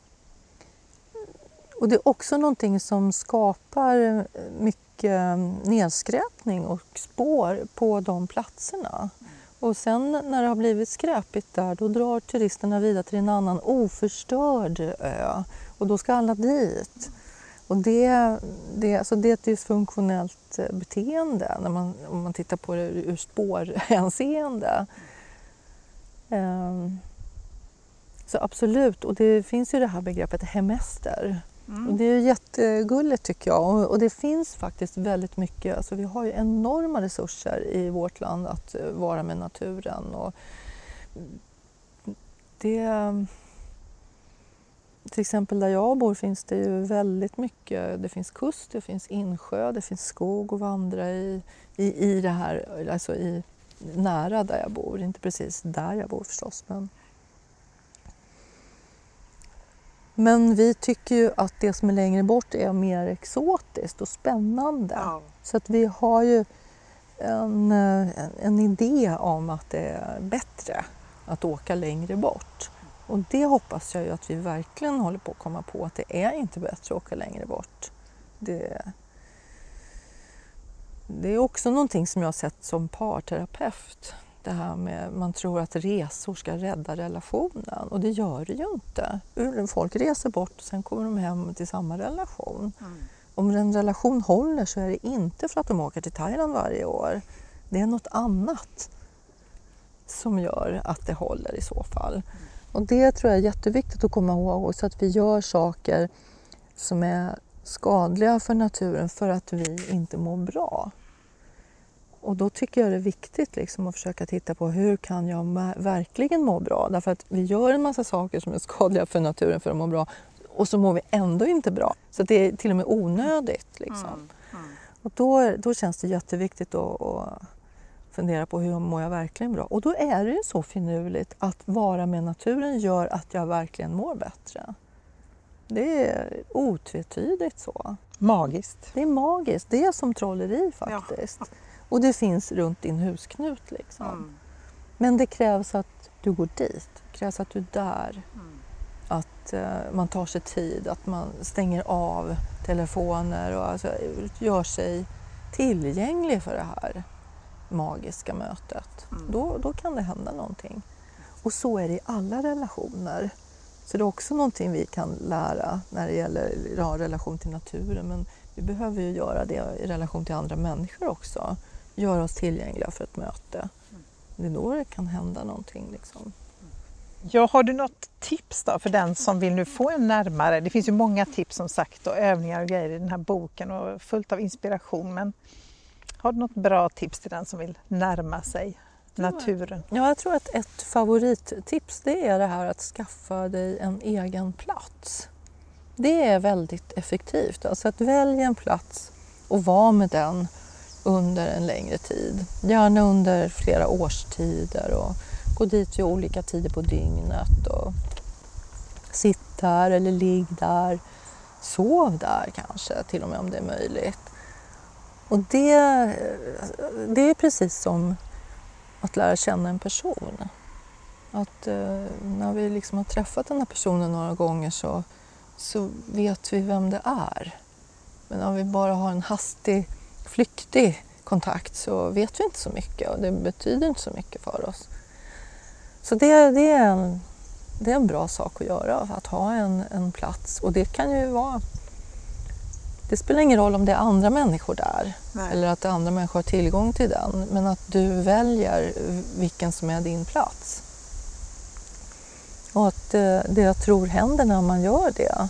och det är också någonting som skapar mycket nedskräpning och spår på de platserna. Och sen när det har blivit skräpigt där, då drar turisterna vidare till en annan oförstörd ö och då ska alla dit. Och det, det, alltså det är ett dysfunktionellt eh, beteende när man, om man tittar på det ur spårhänseende. Um, så absolut, och det finns ju det här begreppet hemester Mm. Och det är jättegulligt tycker jag och, det finns faktiskt väldigt mycket, alltså vi har ju enorma resurser i vårt land att eh, vara med naturen. Och det, till exempel där jag bor finns det ju väldigt mycket, det finns kust, det finns insjö, det finns skog att vandra i, i, i det här, alltså i, nära där jag bor, inte precis där jag bor förstås. Men, Men vi tycker ju att det som är längre bort är mer exotiskt och spännande. Ja. Så att vi har ju en, en, en, idé om att det är bättre att åka längre bort. Och det hoppas jag ju att vi verkligen håller på att komma på att det är inte bättre att åka längre bort. Det, det är också någonting som jag har sett som parterapeut det här med man tror att resor ska rädda relationen och det gör det ju inte. Folk reser bort och sen kommer de hem till samma relation. Mm. Om en relation håller så är det inte för att de åker till Thailand varje år. Det är något annat som gör att det håller i så fall. Mm. Och det tror jag är jätteviktigt att komma ihåg så att vi gör saker som är skadliga för naturen för att vi inte mår bra. Och då tycker jag det är viktigt liksom att försöka titta på hur kan jag verkligen må bra? Därför att vi gör en massa saker som är skadliga för naturen för att må bra och så mår vi ändå inte bra. Så det är till och med onödigt. Liksom. Mm. Mm. Och då, då känns det jätteviktigt att, att fundera på hur mår jag verkligen bra? Och då är det ju så finurligt att vara med naturen gör att jag verkligen mår bättre. Det är otvetydigt så. Magiskt. Det är magiskt. Det är som trolleri faktiskt. Ja. Och det finns runt din husknut. Liksom. Mm. Men det krävs att du går dit, det krävs att du är där. Mm. Att uh, man tar sig tid, att man stänger av telefoner och alltså, gör sig tillgänglig för det här magiska mötet. Mm. Då, då kan det hända någonting. Och så är det i alla relationer. Så det är också någonting vi kan lära när det gäller ja, relation till naturen men vi behöver ju göra det i relation till andra människor också göra oss tillgängliga för ett möte. Det är då det kan hända någonting. Liksom. Ja, har du något tips då för den som vill nu få en närmare? Det finns ju många tips som sagt och övningar och grejer i den här boken och fullt av inspiration. Men har du något bra tips till den som vill närma sig naturen? Ja, jag tror att ett favorittips det är det här att skaffa dig en egen plats. Det är väldigt effektivt. Alltså att välja en plats och vara med den under en längre tid. Gärna under flera årstider och gå dit vid olika tider på dygnet. Och sitt där eller ligg där. Sov där kanske, till och med om det är möjligt. Och det, det är precis som att lära känna en person. Att eh, när vi liksom har träffat den här personen några gånger så, så vet vi vem det är. Men om vi bara har en hastig, flyktig kontakt så vet vi inte så mycket och det betyder inte så mycket för oss. Så det, det, är, en, det är en bra sak att göra, att ha en, en plats. Och det kan ju vara... Det spelar ingen roll om det är andra människor där Nej. eller att andra människor har tillgång till den, men att du väljer vilken som är din plats. Och att eh, det jag tror händer när man gör det,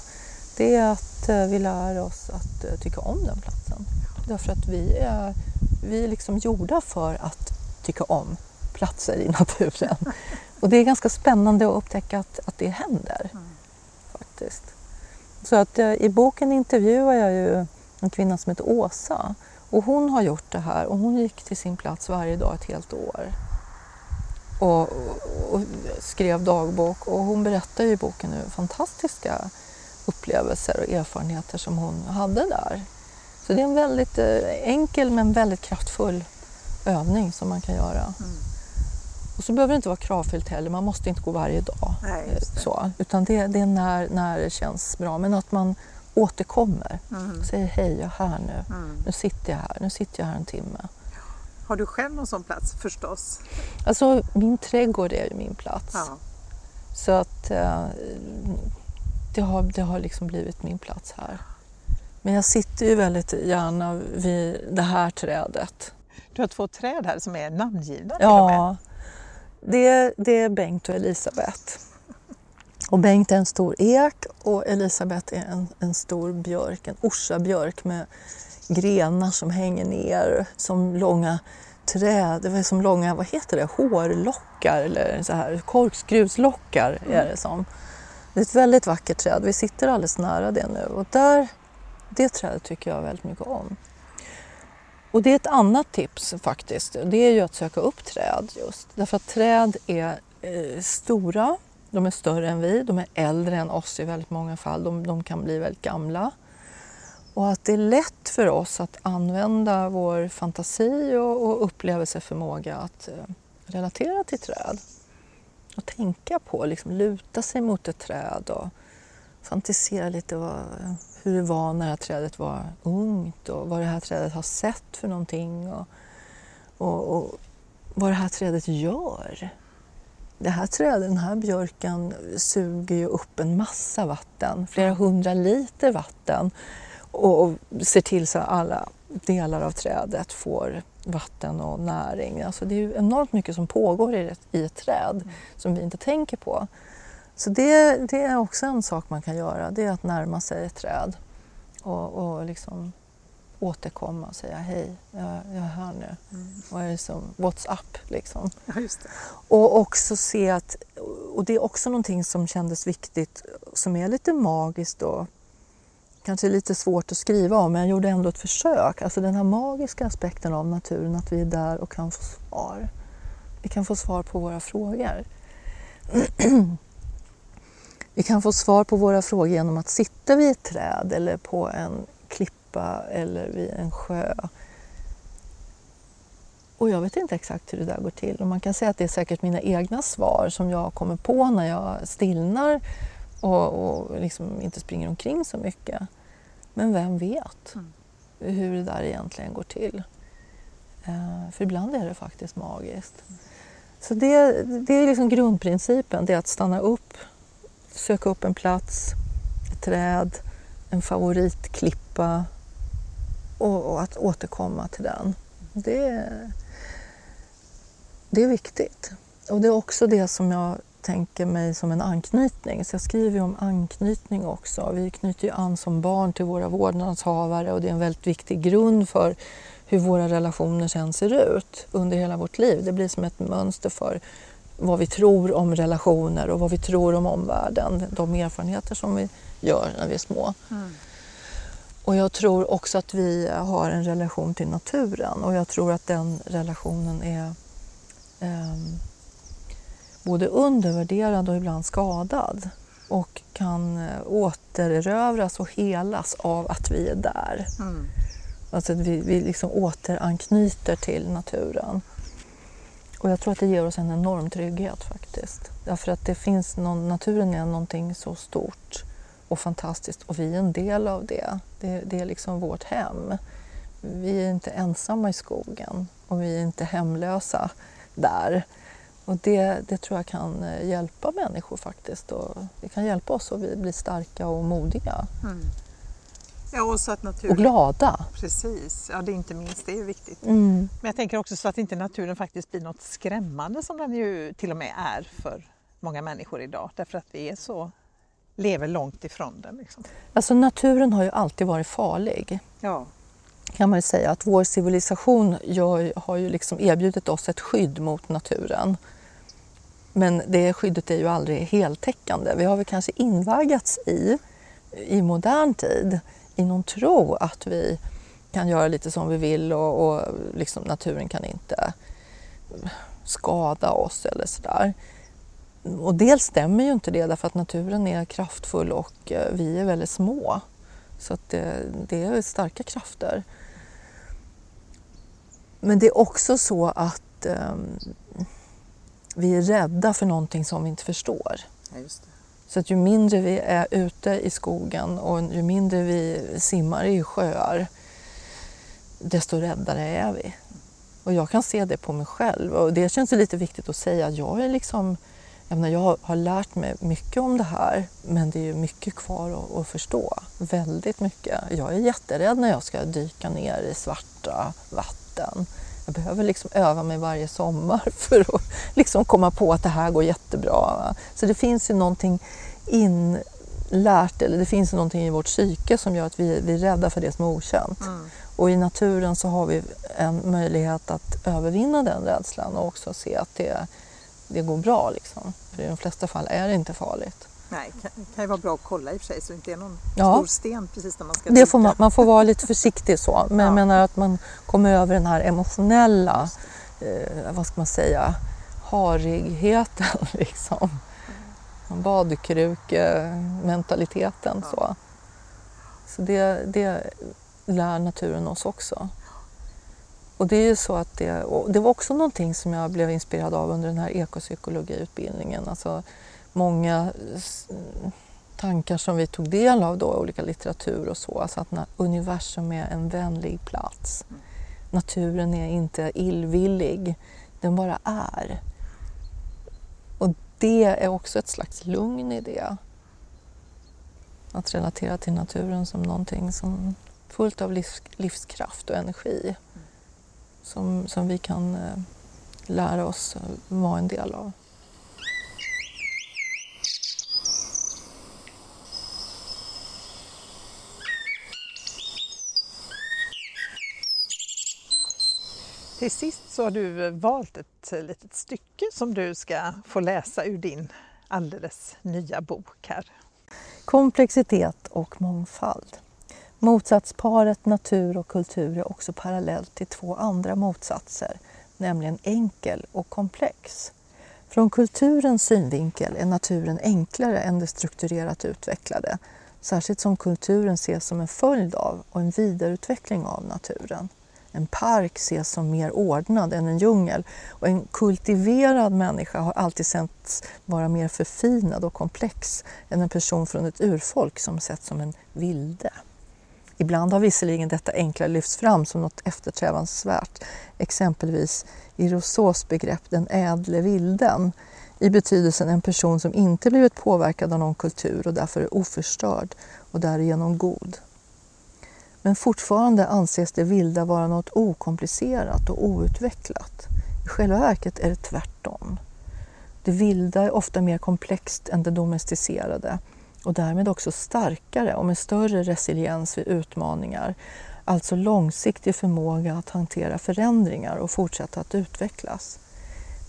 det är att eh, vi lär oss att eh, tycka om den platsen. Därför att vi är, vi är liksom gjorda för att tycka om platser i naturen. Och det är ganska spännande att upptäcka att, att det händer. Mm. faktiskt. Så att i boken intervjuar jag ju en kvinna som heter Åsa och hon har gjort det här och hon gick till sin plats varje dag ett helt år och, och, skrev dagbok och hon berättar i boken nu fantastiska upplevelser och erfarenheter som hon hade där. Så det är en väldigt eh, enkel men väldigt kraftfull övning som man kan göra. Mm. Och så behöver det inte vara kravfyllt heller, man måste inte gå varje dag. Nej, så, utan det, det, är när, när det känns bra, men att man återkommer. Mm. Säger hej, jag är här nu. Mm. Nu sitter jag här, nu sitter jag här en timme. Har du själv någon sån plats förstås? Alltså min trädgård är ju min plats. Ja. Så att eh, det, har, det har liksom blivit min plats här. Men jag sitter ju väldigt gärna vid det här trädet. Du har två träd här som är namngivna Ja, det, det är Bengt och Elisabeth. Och Bengt är en stor ek och Elisabeth är en, en stor björk, en orsabjörk med grenar som hänger ner som långa träd, det var som långa, vad heter det, hårlockar eller så här korkskruvslockar är det som. Det är ett väldigt vackert träd, vi sitter alldeles nära det nu och där, det trädet tycker jag väldigt mycket om. Och det är ett annat tips faktiskt, det är ju att söka upp träd just. Därför att träd är eh, stora, de är större än vi, de är äldre än oss i väldigt många fall, de, de kan bli väldigt gamla. Och att det är lätt för oss att använda vår fantasi och, och upplevelseförmåga att eh, relatera till träd. Och tänka på, liksom luta sig mot ett träd och fantisera lite vad, eh, hur det var när det här trädet var ungt och vad det här trädet har sett för någonting och, och, och vad det här trädet gör. Det här trädet, den här björken suger ju upp en massa vatten, flera hundra liter vatten och ser till så att alla delar av trädet får vatten och näring. Alltså det är enormt mycket som pågår i ett, i ett träd mm. som vi inte tänker på. Så det, det, är också en sak man kan göra, det är att närma sig ett träd och, och liksom återkomma och säga hej, jag, jag är här nu. Mm. Vad är det som, what's up liksom. Ja, och också se att, och det är också någonting som kändes viktigt, som är lite magiskt då, kanske lite svårt att skriva om, men jag gjorde ändå ett försök. Alltså den här magiska aspekten av naturen, att vi är där och kan få svar. Vi kan få svar på våra frågor. vi kan få svar på våra frågor genom att sitta vid ett träd eller på en klippa eller vid en sjö. Och jag vet inte exakt hur det där går till. Och man kan säga att det är säkert mina egna svar som jag kommer på när jag stillnar och, och liksom inte springer omkring så mycket. Men vem vet mm. hur det där egentligen går till? Uh, för ibland är det faktiskt magiskt. Mm. Så det, det är liksom grundprincipen, det är att stanna upp, söka upp en plats, ett träd, en favoritklippa och, och att återkomma till den. Det, det är viktigt. Och det är också det som jag tänker mig som en anknytning. Så jag skriver ju om anknytning också. Vi knyter ju an som barn till våra vårdnadshavare och det är en väldigt viktig grund för hur våra relationer sen ser ut under hela vårt liv. Det blir som ett mönster för vad vi tror om relationer och vad vi tror om omvärlden. De erfarenheter som vi gör när vi är små. Mm. Och jag tror också att vi har en relation till naturen och jag tror att den relationen är eh, både undervärderad och ibland skadad och kan eh, återerövras och helas av att vi är där. Mm. Alltså att vi, vi liksom återanknyter till naturen. Och jag tror att det ger oss en enorm trygghet faktiskt. Därför att det finns någon, naturen är någonting så stort och fantastiskt och vi är en del av det. Det, det är liksom vårt hem. Vi är inte ensamma i skogen och vi är inte hemlösa där. Och det, det tror jag kan eh, hjälpa människor faktiskt. Och det kan hjälpa oss att bli starka och modiga. Mm. Ja, och, så att naturen... och glada. Precis, ja det är inte minst det är viktigt. Mm. Men jag tänker också så att inte naturen faktiskt blir något skrämmande som den ju till och med är för många människor idag. Därför att vi är så, lever långt ifrån den. Liksom. Alltså naturen har ju alltid varit farlig. Ja. Kan man ju säga att vår civilisation gör, har ju liksom erbjudit oss ett skydd mot naturen. Men det skyddet är ju aldrig heltäckande. Vi har väl kanske invaggats i, i modern tid, i någon tro att vi kan göra lite som vi vill och, och liksom naturen kan inte skada oss eller sådär. Och dels stämmer ju inte det därför att naturen är kraftfull och eh, vi är väldigt små. Så att det, det är starka krafter. Men det är också så att um, vi är rädda för någonting som vi inte förstår. Ja, så att ju mindre vi är ute i skogen och ju mindre vi simmar i sjöar, desto räddare är vi. Och jag kan se det på mig själv och det känns lite viktigt att säga. Jag är liksom, jag, menar, jag har lärt mig mycket om det här men det är ju mycket kvar att, att förstå. Väldigt mycket. Jag är jätterädd när jag ska dyka ner i svarta vatten. Jag behöver liksom öva mig varje sommar för att liksom komma på att det här går jättebra. Så det finns ju någonting inlärt, eller det finns någonting i vårt psyke som gör att vi, vi är rädda för det som är okänt. Mm. Och i naturen så har vi en möjlighet att övervinna den rädslan och också se att det, det går bra. Liksom. För i de flesta fall är det inte farligt. Nej, det kan, kan ju vara bra att kolla i och för sig så det inte är någon ja. stor sten precis när man ska det får man, man, får vara lite försiktig så, men ja. jag menar att man kommer över den här emotionella, eh, vad ska man säga, harigheten liksom. Mm. Badkrukementaliteten ja. så. Så det, det lär naturen oss också. Och det är ju så att det, det var också någonting som jag blev inspirerad av under den här ekopsykologiutbildningen. Alltså, många tankar som vi tog del av då, olika litteratur och så, alltså att universum är en vänlig plats. Naturen är inte illvillig, den bara är. Och det är också ett slags lugn i det. Att relatera till naturen som någonting som fullt av livs, livskraft och energi som, som vi kan eh, lära oss vara en del av. Till sist så har du eh, valt ett eh, litet stycke som du ska få läsa ur din alldeles nya bok här. Komplexitet och mångfald. Motsatsparet natur och kultur är också parallellt till två andra motsatser, nämligen enkel och komplex. Från kulturens synvinkel är naturen enklare än det strukturerat utvecklade, särskilt som kulturen ses som en följd av och en vidareutveckling av naturen. En park ses som mer ordnad än en djungel och en kultiverad människa har alltid setts vara mer förfinad och komplex än en person från ett urfolk som setts som en vilde. Ibland har visserligen detta enkla lyfts fram som något eftersträvansvärt, exempelvis i Rousseaus begrepp den ädle vilden, i betydelsen en person som inte blivit påverkad av någon kultur och därför är oförstörd och därigenom god. Men fortfarande anses det vilda vara något okomplicerat och outvecklat. I själva verket är det tvärtom. Det vilda är ofta mer komplext än det domesticerade och därmed också starkare och med större resiliens vid utmaningar, alltså långsiktig förmåga att hantera förändringar och fortsätta att utvecklas.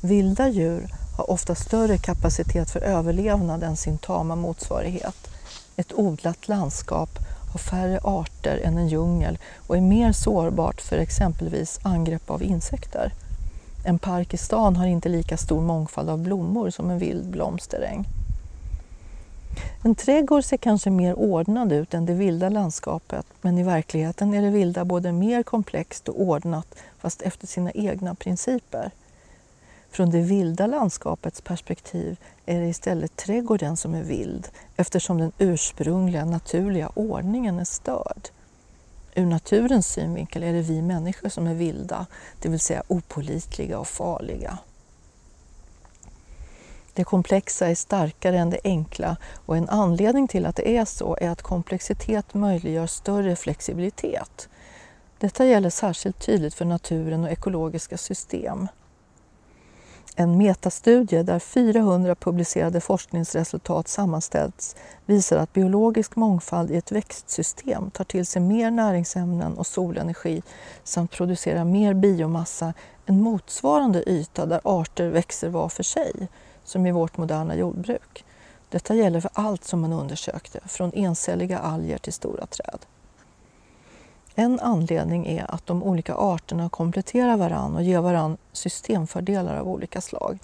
Vilda djur har ofta större kapacitet för överlevnad än sin tama motsvarighet. Ett odlat landskap har färre arter än en djungel och är mer sårbart för exempelvis angrepp av insekter. En park i stan har inte lika stor mångfald av blommor som en vild blomsteräng. En trädgård ser kanske mer ordnad ut än det vilda landskapet men i verkligheten är det vilda både mer komplext och ordnat fast efter sina egna principer. Från det vilda landskapets perspektiv är det istället trädgården som är vild eftersom den ursprungliga naturliga ordningen är störd. Ur naturens synvinkel är det vi människor som är vilda, det vill säga opolitliga och farliga. Det komplexa är starkare än det enkla och en anledning till att det är så är att komplexitet möjliggör större flexibilitet. Detta gäller särskilt tydligt för naturen och ekologiska system. En metastudie där 400 publicerade forskningsresultat sammanställts visar att biologisk mångfald i ett växtsystem tar till sig mer näringsämnen och solenergi samt producerar mer biomassa än motsvarande yta där arter växer var för sig, som i vårt moderna jordbruk. Detta gäller för allt som man undersökte, från encelliga alger till stora träd. En anledning är att de olika arterna kompletterar varann och ger varann systemfördelar av olika slag.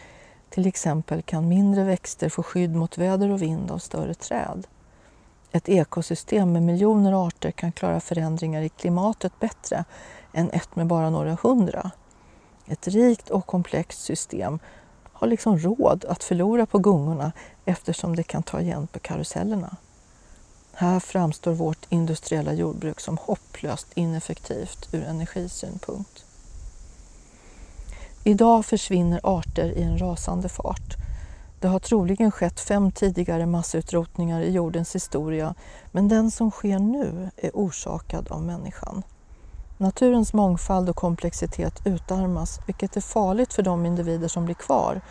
Till exempel kan mindre växter få skydd mot väder och vind av större träd. Ett ekosystem med miljoner arter kan klara förändringar i klimatet bättre än ett med bara några hundra. Ett rikt och komplext system har liksom råd att förlora på gungorna eftersom det kan ta igen på karusellerna. Här framstår vårt industriella jordbruk som hopplöst ineffektivt ur energisynpunkt. Idag försvinner arter i en rasande fart. Det har troligen skett fem tidigare massutrotningar i jordens historia men den som sker nu är orsakad av människan. Naturens mångfald och komplexitet utarmas vilket är farligt för de individer som blir kvar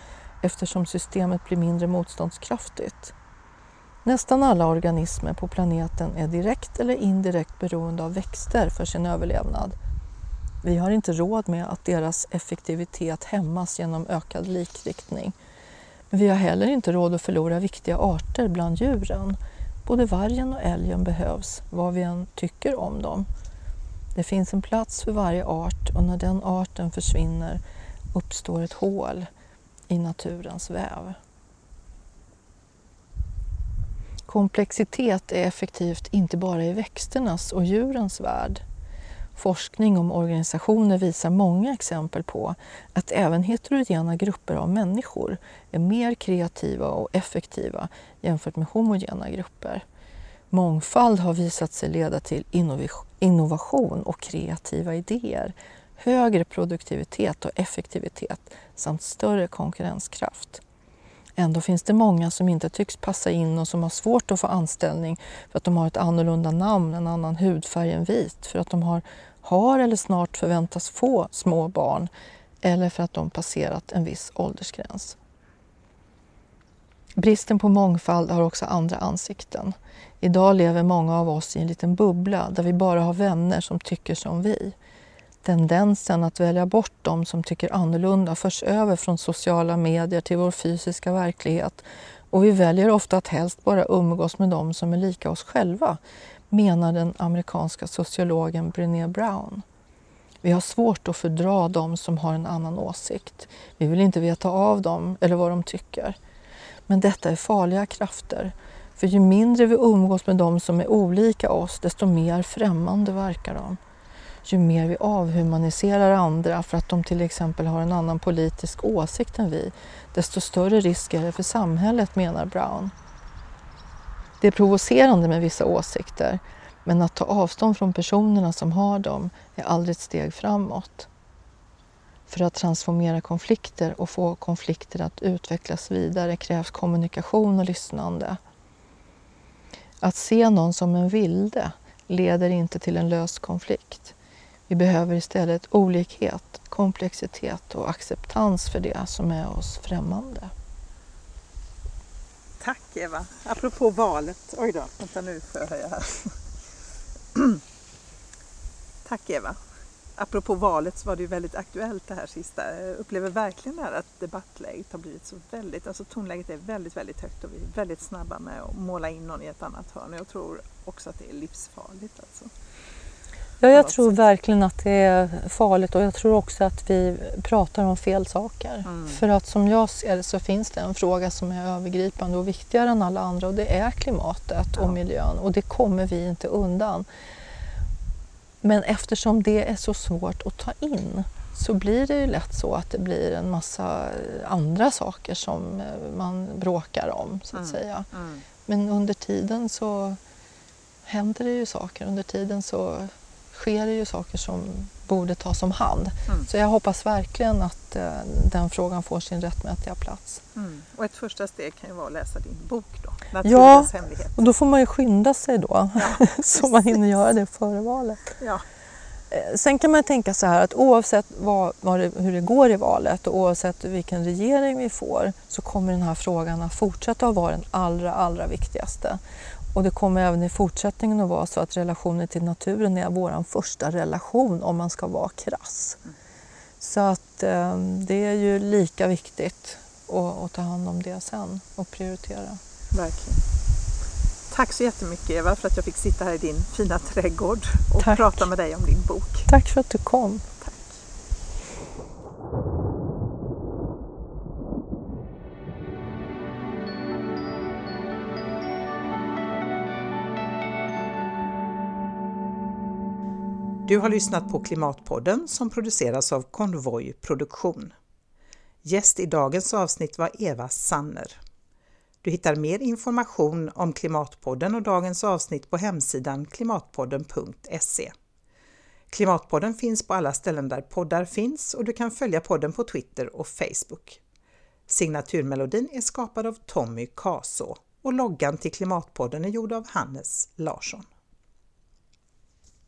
eftersom systemet blir mindre motståndskraftigt. Nästan alla organismer på planeten är direkt eller indirekt beroende av växter för sin överlevnad. Vi har inte råd med att deras effektivitet hämmas genom ökad likriktning. Men vi har heller inte råd att förlora viktiga arter bland djuren. Både vargen och älgen behövs, vad vi än tycker om dem. Det finns en plats för varje art och när den arten försvinner uppstår ett hål i naturens väv. Komplexitet är effektivt inte bara i växternas och djurens värld. Forskning om organisationer visar många exempel på att även heterogena grupper av människor är mer kreativa och effektiva jämfört med homogena grupper. Mångfald har visat sig leda till innovation och kreativa idéer, högre produktivitet och effektivitet samt större konkurrenskraft. Ändå finns det många som inte tycks passa in och som har svårt att få anställning för att de har ett annorlunda namn, en annan hudfärg än vit, för att de har, har eller snart förväntas få små barn eller för att de passerat en viss åldersgräns. Bristen på mångfald har också andra ansikten. Idag lever många av oss i en liten bubbla där vi bara har vänner som tycker som vi. Tendensen att välja bort de som tycker annorlunda förs över från sociala medier till vår fysiska verklighet och vi väljer ofta att helst bara umgås med de som är lika oss själva, menar den amerikanska sociologen Brené Brown. Vi har svårt att fördra de som har en annan åsikt. Vi vill inte veta av dem eller vad de tycker. Men detta är farliga krafter. För ju mindre vi umgås med de som är olika oss, desto mer främmande verkar de ju mer vi avhumaniserar andra för att de till exempel har en annan politisk åsikt än vi, desto större risk är det för samhället, menar Brown. Det är provocerande med vissa åsikter, men att ta avstånd från personerna som har dem är aldrig ett steg framåt. För att transformera konflikter och få konflikter att utvecklas vidare krävs kommunikation och lyssnande. Att se någon som en vilde leder inte till en lös konflikt. Vi behöver istället olikhet, komplexitet och acceptans för det som är oss främmande. Tack Eva! Apropå valet, oj då, vänta nu får jag höja här. Tack Eva! apropå valet så var det ju väldigt aktuellt det här sista. Jag upplever verkligen det här att debattläget har blivit så väldigt, alltså tonläget är väldigt, väldigt högt och vi är väldigt snabba med att måla in någon i ett annat hörn. Jag tror också att det är livsfarligt. Alltså. Ja, jag tror verkligen att det är farligt och jag tror också att vi pratar om fel saker. Mm. För att som jag ser det så finns det en fråga som är övergripande och viktigare än alla andra och det är klimatet ja. och miljön och det kommer vi inte undan. Men eftersom det är så svårt att ta in så blir det ju lätt så att det blir en massa andra saker som man bråkar om så att mm. säga. Mm. Men under tiden så händer det ju saker. Under tiden så sker det ju saker som borde tas om hand. Mm. Så jag hoppas verkligen att eh, den frågan får sin rättmätiga plats. Mm. Och ett första steg kan ju vara att läsa din bok då, Ja, och då får man ju skynda sig då ja, så man hinner göra det före valet. Ja. Eh, sen kan man tänka så här att oavsett vad, vad det, hur det går i valet och oavsett vilken regering vi får så kommer den här frågan att fortsätta att vara den allra, allra viktigaste. Och det kommer även i fortsättningen att vara så att relationen till naturen är vår första relation om man ska vara krass. Så att eh, det är ju lika viktigt att, att, ta hand om det sen och prioritera. Verkligen. Tack så jättemycket Eva för att jag fick sitta här i din fina trädgård och Tack. prata med dig om din bok. Tack för att du kom. Tack. Du har lyssnat på Klimatpodden som produceras av Konvoj Produktion. Gäst i dagens avsnitt var Eva Sanner. Du hittar mer information om Klimatpodden och dagens avsnitt på hemsidan klimatpodden.se. Klimatpodden finns på alla ställen där poddar finns och du kan följa podden på Twitter och Facebook. Signaturmelodin är skapad av Tommy Kaso och loggan till Klimatpodden är gjord av Hannes Larsson.